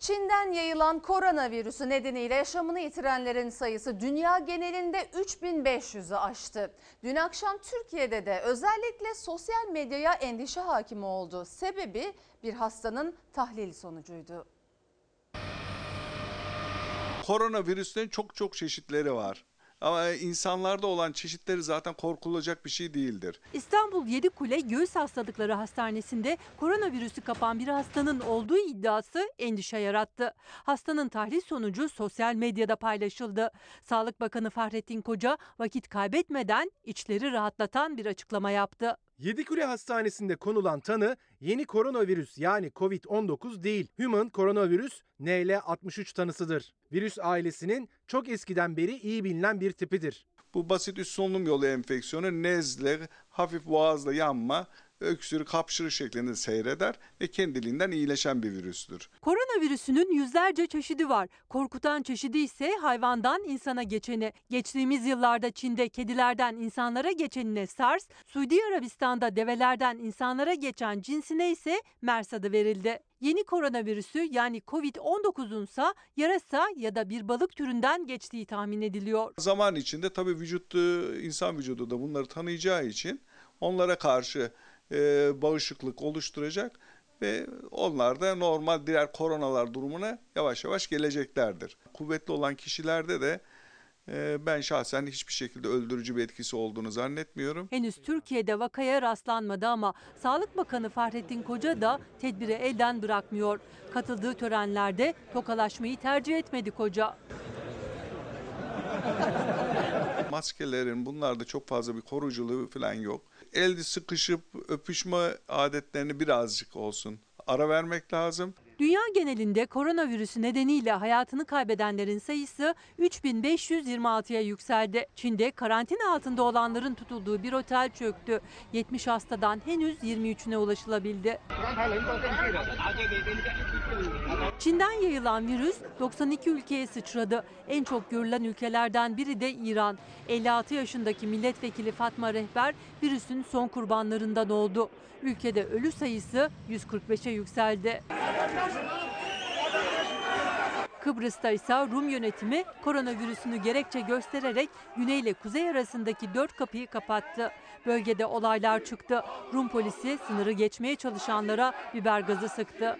Çin'den yayılan koronavirüsü nedeniyle yaşamını yitirenlerin sayısı dünya genelinde 3500'ü aştı. Dün akşam Türkiye'de de özellikle sosyal medyaya endişe hakim oldu. Sebebi bir hastanın tahlil sonucuydu. Koronavirüslerin çok çok çeşitleri var. Ama insanlarda olan çeşitleri zaten korkulacak bir şey değildir. İstanbul Yedikule Göğüs Hastalıkları Hastanesi'nde koronavirüsü kapan bir hastanın olduğu iddiası endişe yarattı. Hastanın tahlil sonucu sosyal medyada paylaşıldı. Sağlık Bakanı Fahrettin Koca vakit kaybetmeden içleri rahatlatan bir açıklama yaptı. Yedikule Hastanesi'nde konulan tanı yeni koronavirüs yani COVID-19 değil. Human koronavirüs NL63 tanısıdır. Virüs ailesinin çok eskiden beri iyi bilinen bir tipidir. Bu basit üst solunum yolu enfeksiyonu nezle, hafif boğazla yanma, öksürük, hapşırık şeklinde seyreder ve kendiliğinden iyileşen bir virüstür. Koronavirüsünün yüzlerce çeşidi var. Korkutan çeşidi ise hayvandan insana geçeni. Geçtiğimiz yıllarda Çin'de kedilerden insanlara geçenine SARS, Suudi Arabistan'da develerden insanlara geçen cinsine ise MERS adı verildi. Yeni koronavirüsü yani Covid-19'un ise yarasa ya da bir balık türünden geçtiği tahmin ediliyor. Zaman içinde tabii vücut, insan vücudu da bunları tanıyacağı için onlara karşı e, bağışıklık oluşturacak ve onlar da normal diğer koronalar durumuna yavaş yavaş geleceklerdir. Kuvvetli olan kişilerde de e, ben şahsen hiçbir şekilde öldürücü bir etkisi olduğunu zannetmiyorum. Henüz Türkiye'de vakaya rastlanmadı ama Sağlık Bakanı Fahrettin Koca da tedbiri elden bırakmıyor. Katıldığı törenlerde tokalaşmayı tercih etmedi Koca. Maskelerin bunlarda çok fazla bir koruyuculuğu falan yok. Elde sıkışıp öpüşme adetlerini birazcık olsun ara vermek lazım. Dünya genelinde koronavirüsü nedeniyle hayatını kaybedenlerin sayısı 3526'ya yükseldi. Çin'de karantina altında olanların tutulduğu bir otel çöktü. 70 hastadan henüz 23'üne ulaşılabildi. Çin'den yayılan virüs 92 ülkeye sıçradı. En çok görülen ülkelerden biri de İran. 56 yaşındaki milletvekili Fatma Rehber virüsün son kurbanlarından oldu. Ülkede ölü sayısı 145'e yükseldi. Kıbrıs'ta ise Rum yönetimi koronavirüsünü gerekçe göstererek güney ile kuzey arasındaki dört kapıyı kapattı. Bölgede olaylar çıktı. Rum polisi sınırı geçmeye çalışanlara biber gazı sıktı.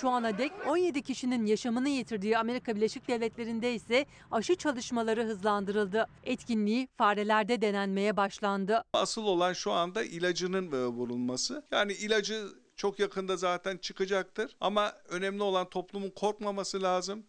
Şu ana dek 17 kişinin yaşamını yitirdiği Amerika Birleşik Devletleri'nde ise aşı çalışmaları hızlandırıldı. Etkinliği farelerde denenmeye başlandı. Asıl olan şu anda ilacının vurulması. Yani ilacı çok yakında zaten çıkacaktır ama önemli olan toplumun korkmaması lazım.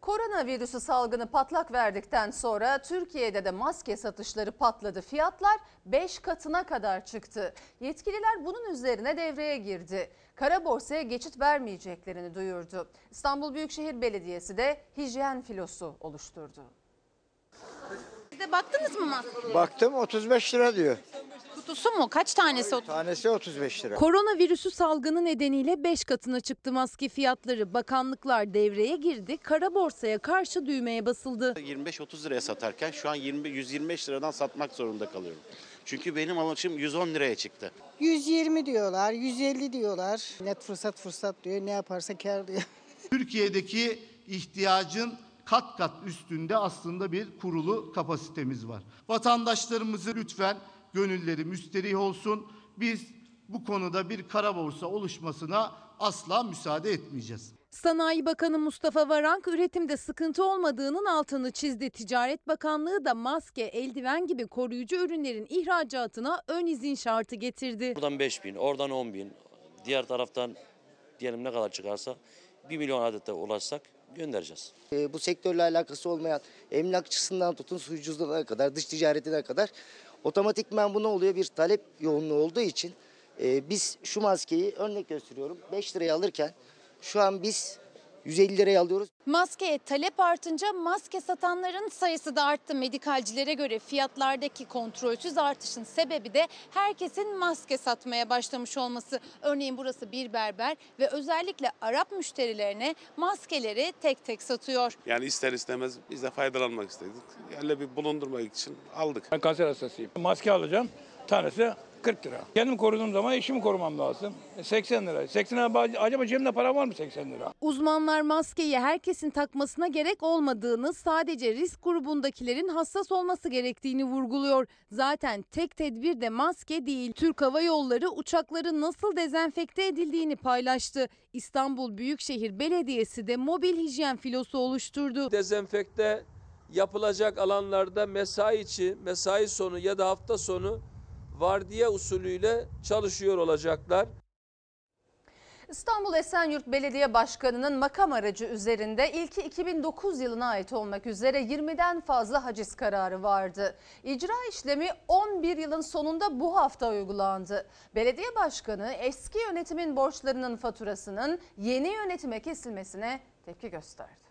Koronavirüsü salgını patlak verdikten sonra Türkiye'de de maske satışları patladı. Fiyatlar 5 katına kadar çıktı. Yetkililer bunun üzerine devreye girdi. Kara borsaya geçit vermeyeceklerini duyurdu. İstanbul Büyükşehir Belediyesi de hijyen filosu oluşturdu. Siz de baktınız mı maske? Baktım 35 lira diyor. Kutusu mu? Kaç tanesi? Tanesi 35 lira. Koronavirüsü salgını nedeniyle 5 katına çıktı maske fiyatları. Bakanlıklar devreye girdi. Kara borsaya karşı düğmeye basıldı. 25-30 liraya satarken şu an 20 125 liradan satmak zorunda kalıyorum. Çünkü benim alışım 110 liraya çıktı. 120 diyorlar, 150 diyorlar. Net fırsat fırsat diyor. Ne yaparsa kar diyor. Türkiye'deki ihtiyacın kat kat üstünde aslında bir kurulu kapasitemiz var. Vatandaşlarımızı lütfen gönülleri müsterih olsun. Biz bu konuda bir kara borsa oluşmasına asla müsaade etmeyeceğiz. Sanayi Bakanı Mustafa Varank üretimde sıkıntı olmadığının altını çizdi. Ticaret Bakanlığı da maske, eldiven gibi koruyucu ürünlerin ihracatına ön izin şartı getirdi. Buradan 5 bin, oradan 10 bin, diğer taraftan diyelim ne kadar çıkarsa 1 milyon adete ulaşsak göndereceğiz. E, bu sektörle alakası olmayan emlakçısından tutun suyuculuğuna kadar, dış ticaretine kadar otomatikman bu ne oluyor? Bir talep yoğunluğu olduğu için e, biz şu maskeyi örnek gösteriyorum 5 liraya alırken şu an biz 150 liraya alıyoruz. Maskeye talep artınca maske satanların sayısı da arttı. Medikalcilere göre fiyatlardaki kontrolsüz artışın sebebi de herkesin maske satmaya başlamış olması. Örneğin burası bir berber ve özellikle Arap müşterilerine maskeleri tek tek satıyor. Yani ister istemez biz de faydalanmak istedik. Yani bir bulundurmak için aldık. Ben kanser hastasıyım. Maske alacağım. Tanesi 40 lira. Kendim koruduğum zaman eşimi korumam lazım. E, 80 lira. 80 lira acaba cebimde para var mı 80 lira? Uzmanlar maskeyi herkesin takmasına gerek olmadığını, sadece risk grubundakilerin hassas olması gerektiğini vurguluyor. Zaten tek tedbir de maske değil. Türk Hava Yolları uçakların nasıl dezenfekte edildiğini paylaştı. İstanbul Büyükşehir Belediyesi de mobil hijyen filosu oluşturdu. Dezenfekte yapılacak alanlarda mesai içi, mesai sonu ya da hafta sonu vardiya usulüyle çalışıyor olacaklar. İstanbul Esenyurt Belediye Başkanı'nın makam aracı üzerinde ilki 2009 yılına ait olmak üzere 20'den fazla haciz kararı vardı. İcra işlemi 11 yılın sonunda bu hafta uygulandı. Belediye Başkanı eski yönetimin borçlarının faturasının yeni yönetime kesilmesine tepki gösterdi.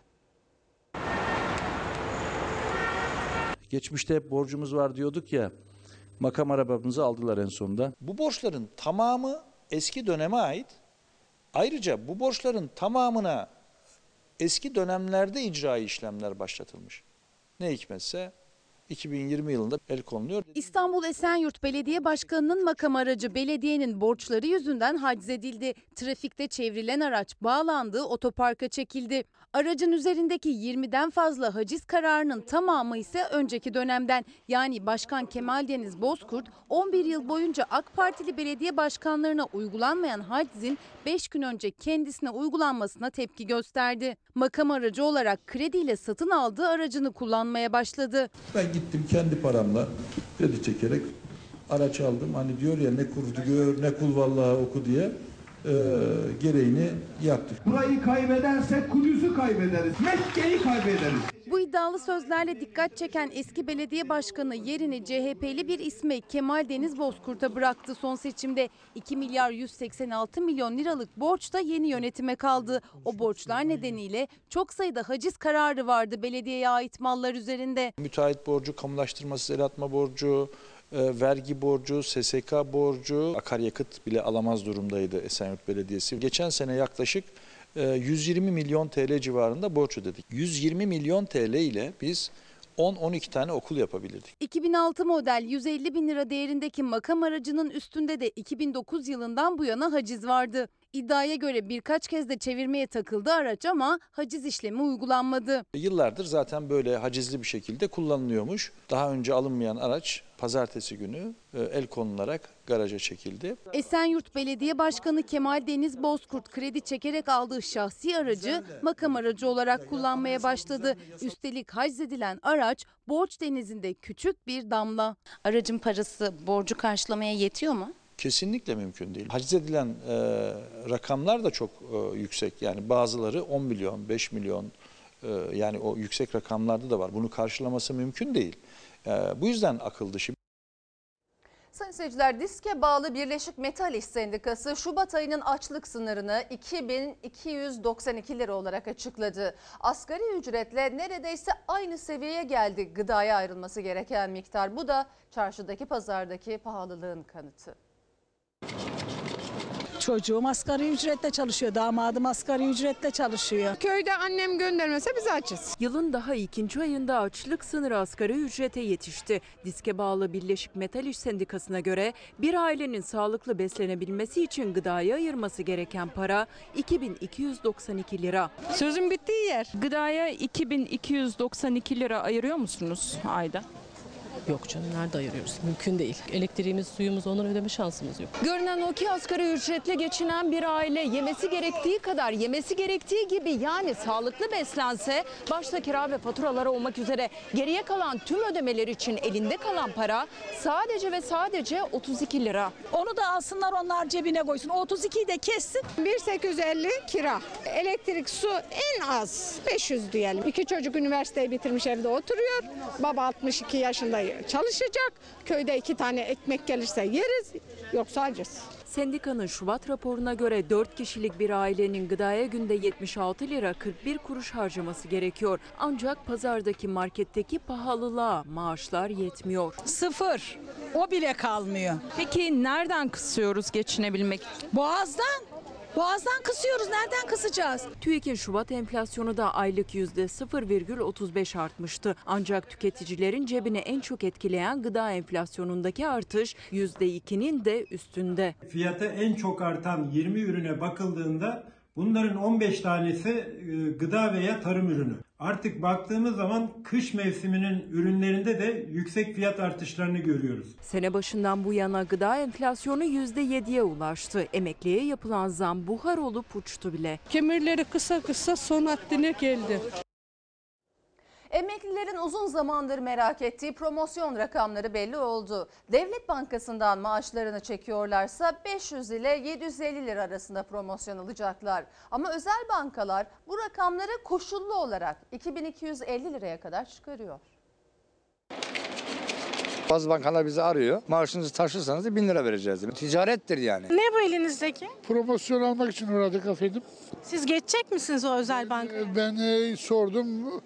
Geçmişte hep borcumuz var diyorduk ya. Makam arabamızı aldılar en sonunda. Bu borçların tamamı eski döneme ait. Ayrıca bu borçların tamamına eski dönemlerde icra işlemler başlatılmış. Ne hikmetse 2020 yılında el konuluyor. İstanbul Esenyurt Belediye Başkanı'nın makam aracı belediyenin borçları yüzünden haczedildi. Trafikte çevrilen araç bağlandı, otoparka çekildi. Aracın üzerindeki 20'den fazla haciz kararının tamamı ise önceki dönemden. Yani Başkan Kemal Deniz Bozkurt 11 yıl boyunca AK Partili belediye başkanlarına uygulanmayan hacizin 5 gün önce kendisine uygulanmasına tepki gösterdi. Makam aracı olarak krediyle satın aldığı aracını kullanmaya başladı. Ben gittim kendi paramla kredi çekerek araç aldım. Hani diyor ya ne kurdu gör ne kul vallahi oku diye e, gereğini yaptık. Burayı kaybedersek Kudüs'ü kaybederiz. Mekke'yi kaybederiz. Bu iddialı sözlerle dikkat çeken eski belediye başkanı yerini CHP'li bir ismi Kemal Deniz Bozkurt'a bıraktı son seçimde. 2 milyar 186 milyon liralık borç da yeni yönetime kaldı. O borçlar nedeniyle çok sayıda haciz kararı vardı belediyeye ait mallar üzerinde. Müteahhit borcu, kamulaştırması, el atma borcu, vergi borcu, SSK borcu, akaryakıt bile alamaz durumdaydı Esenyurt Belediyesi. Geçen sene yaklaşık e, 120 milyon TL civarında borç ödedik. 120 milyon TL ile biz 10-12 tane okul yapabilirdik. 2006 model 150 bin lira değerindeki makam aracının üstünde de 2009 yılından bu yana haciz vardı. İddiaya göre birkaç kez de çevirmeye takıldı araç ama haciz işlemi uygulanmadı. Yıllardır zaten böyle hacizli bir şekilde kullanılıyormuş. Daha önce alınmayan araç pazartesi günü e, el konularak garaja çekildi. Esenyurt Belediye Başkanı Kemal Deniz Bozkurt kredi çekerek aldığı şahsi aracı makam aracı olarak kullanmaya başladı. Üstelik haczedilen araç borç denizinde küçük bir damla. Aracın parası borcu karşılamaya yetiyor mu? Kesinlikle mümkün değil. Haciz edilen e, rakamlar da çok e, yüksek. Yani bazıları 10 milyon, 5 milyon e, yani o yüksek rakamlarda da var. Bunu karşılaması mümkün değil. E, bu yüzden akıl dışı. Sayın seyirciler diske bağlı Birleşik Metal İş Sendikası Şubat ayının açlık sınırını 2292 lira olarak açıkladı. Asgari ücretle neredeyse aynı seviyeye geldi gıdaya ayrılması gereken miktar. Bu da çarşıdaki pazardaki pahalılığın kanıtı. Çocuğum asgari ücretle çalışıyor, damadım asgari ücretle çalışıyor. Köyde annem göndermese biz açız. Yılın daha ikinci ayında açlık sınırı asgari ücrete yetişti. Diske bağlı Birleşik Metal İş Sendikası'na göre bir ailenin sağlıklı beslenebilmesi için gıdaya ayırması gereken para 2292 lira. Sözün bittiği yer. Gıdaya 2292 lira ayırıyor musunuz ayda? Yok canım nerede ayırıyoruz? Mümkün değil. Elektriğimiz, suyumuz onları ödeme şansımız yok. Görünen o ki asgari ücretle geçinen bir aile yemesi gerektiği kadar yemesi gerektiği gibi yani sağlıklı beslense başta kira ve faturalara olmak üzere geriye kalan tüm ödemeler için elinde kalan para sadece ve sadece 32 lira. Onu da alsınlar onlar cebine koysun. O 32'yi de kessin. 1850 kira. Elektrik, su en az 500 diyelim. İki çocuk üniversiteyi bitirmiş evde oturuyor. Baba 62 yaşında çalışacak. Köyde iki tane ekmek gelirse yeriz. Yoksa acız. Sendikanın Şubat raporuna göre 4 kişilik bir ailenin gıdaya günde 76 lira 41 kuruş harcaması gerekiyor. Ancak pazardaki marketteki pahalılığa maaşlar yetmiyor. Sıfır. O bile kalmıyor. Peki nereden kısıyoruz geçinebilmek için? Boğazdan. Boğazdan kısıyoruz. Nereden kısacağız? TÜİK'in Şubat enflasyonu da aylık %0,35 artmıştı. Ancak tüketicilerin cebini en çok etkileyen gıda enflasyonundaki artış %2'nin de üstünde. Fiyatı en çok artan 20 ürüne bakıldığında bunların 15 tanesi e, gıda veya tarım ürünü. Artık baktığımız zaman kış mevsiminin ürünlerinde de yüksek fiyat artışlarını görüyoruz. Sene başından bu yana gıda enflasyonu %7'ye ulaştı. Emekliye yapılan zam buhar olup uçtu bile. Kemirleri kısa kısa son haddine geldi. Emeklilerin uzun zamandır merak ettiği promosyon rakamları belli oldu. Devlet Bankası'ndan maaşlarını çekiyorlarsa 500 ile 750 lira arasında promosyon alacaklar. Ama özel bankalar bu rakamları koşullu olarak 2250 liraya kadar çıkarıyor. Bazı bankalar bizi arıyor. Maaşınızı taşırsanız 1000 lira vereceğiz. Ticarettir yani. Ne bu elinizdeki? Promosyon almak için uğradık efendim. Siz geçecek misiniz o özel banka? Ben e, sordum.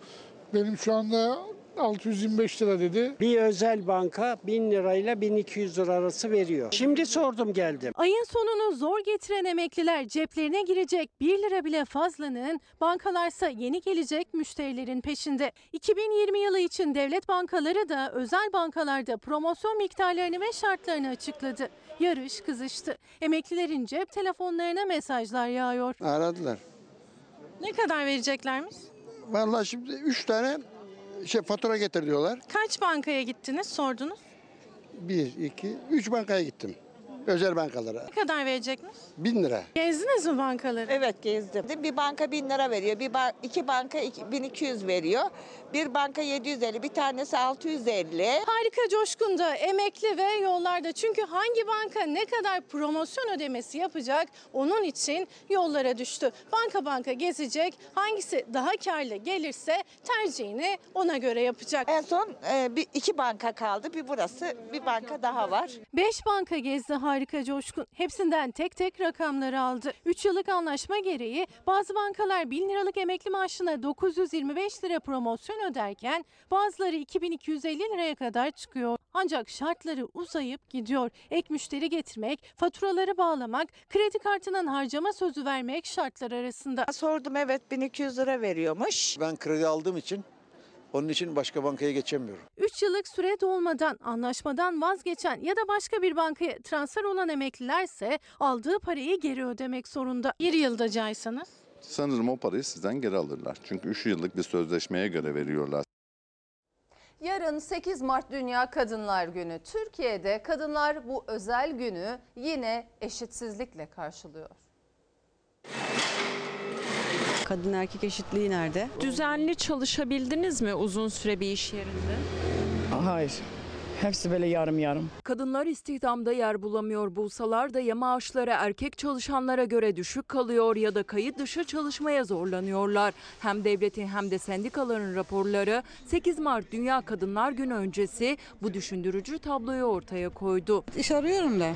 Benim şu anda 625 lira dedi. Bir özel banka 1000 lirayla 1200 lira arası veriyor. Şimdi sordum geldim. Ayın sonunu zor getiren emekliler ceplerine girecek 1 lira bile fazlanın, bankalarsa yeni gelecek müşterilerin peşinde. 2020 yılı için devlet bankaları da özel bankalarda promosyon miktarlarını ve şartlarını açıkladı. Yarış kızıştı. Emeklilerin cep telefonlarına mesajlar yağıyor. Aradılar. Ne kadar vereceklermiş? Vallahi şimdi 3 tane şey fatura getir diyorlar. Kaç bankaya gittiniz sordunuz? 1, 2, 3 bankaya gittim. Özel bankalara. Ne kadar verecekmiş? 1000 lira. Gezdiniz mi bankaları? Evet gezdim. Bir banka 1000 lira veriyor. Bir ba- iki banka iki- 1200 veriyor. Bir banka 750. Bir tanesi 650. Harika Coşkun da emekli ve yollarda. Çünkü hangi banka ne kadar promosyon ödemesi yapacak onun için yollara düştü. Banka banka gezecek. Hangisi daha karlı gelirse tercihini ona göre yapacak. En son e, bir iki banka kaldı. Bir burası, bir banka daha var. 5 banka gezdi Harika Coşkun. Hepsinden tek tek rakamları aldı. 3 yıllık anlaşma gereği bazı bankalar 1000 liralık emekli maaşına 925 lira promosyon öderken bazıları 2250 liraya kadar çıkıyor. Ancak şartları uzayıp gidiyor. Ek müşteri getirmek, faturaları bağlamak, kredi kartının harcama sözü vermek şartlar arasında. Sordum evet 1200 lira veriyormuş. Ben kredi aldığım için onun için başka bankaya geçemiyorum. 3 yıllık süre dolmadan anlaşmadan vazgeçen ya da başka bir bankaya transfer olan emeklilerse aldığı parayı geri ödemek zorunda. Bir yılda caysanız. Sanırım o parayı sizden geri alırlar. Çünkü 3 yıllık bir sözleşmeye göre veriyorlar. Yarın 8 Mart Dünya Kadınlar Günü. Türkiye'de kadınlar bu özel günü yine eşitsizlikle karşılıyor. Kadın erkek eşitliği nerede? Düzenli çalışabildiniz mi uzun süre bir iş yerinde? Hayır. Hepsi böyle yarım yarım. Kadınlar istihdamda yer bulamıyor bulsalar da ya maaşları erkek çalışanlara göre düşük kalıyor ya da kayıt dışı çalışmaya zorlanıyorlar. Hem devletin hem de sendikaların raporları 8 Mart Dünya Kadınlar Günü öncesi bu düşündürücü tabloyu ortaya koydu. İş arıyorum da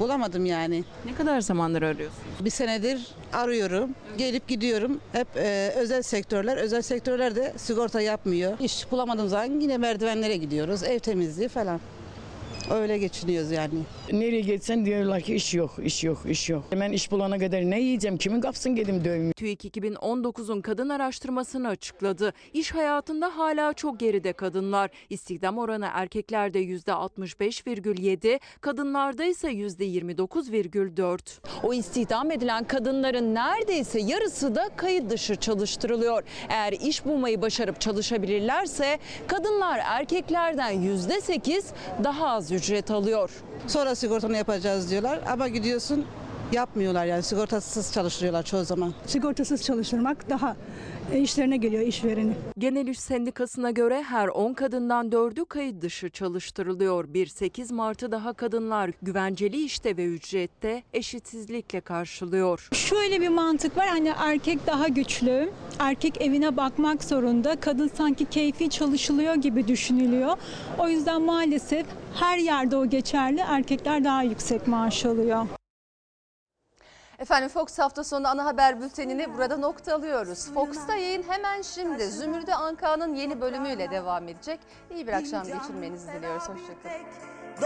bulamadım yani. Ne kadar zamandır arıyorsunuz? Bir senedir arıyorum. Gelip gidiyorum. Hep e, özel sektörler. Özel sektörler de sigorta yapmıyor. İş bulamadığım zaman yine merdivenlere gidiyoruz. Ev temizliği falan. مثلا. Öyle geçiniyoruz yani. Nereye gitsen diyorlar ki iş yok, iş yok, iş yok. Ben iş bulana kadar ne yiyeceğim, kimin kapsın gelim dövme. TÜİK 2019'un kadın araştırmasını açıkladı. İş hayatında hala çok geride kadınlar. İstihdam oranı erkeklerde %65,7, kadınlarda ise %29,4. O istihdam edilen kadınların neredeyse yarısı da kayıt dışı çalıştırılıyor. Eğer iş bulmayı başarıp çalışabilirlerse kadınlar erkeklerden %8 daha az ücret alıyor. Sonra sigortanı yapacağız diyorlar ama gidiyorsun yapmıyorlar yani sigortasız çalıştırıyorlar çoğu zaman. Sigortasız çalıştırmak daha işlerine geliyor işvereni. Genel İş Sendikası'na göre her 10 kadından 4'ü kayıt dışı çalıştırılıyor. 1-8 Mart'ı daha kadınlar güvenceli işte ve ücrette eşitsizlikle karşılıyor. Şöyle bir mantık var hani erkek daha güçlü, erkek evine bakmak zorunda, kadın sanki keyfi çalışılıyor gibi düşünülüyor. O yüzden maalesef her yerde o geçerli, erkekler daha yüksek maaş alıyor. Efendim Fox hafta sonu ana haber bültenini burada noktalıyoruz. Fox'ta yayın hemen şimdi Zümrüde Anka'nın yeni bölümüyle devam edecek. İyi bir akşam geçirmenizi diliyoruz. Hoşçakalın.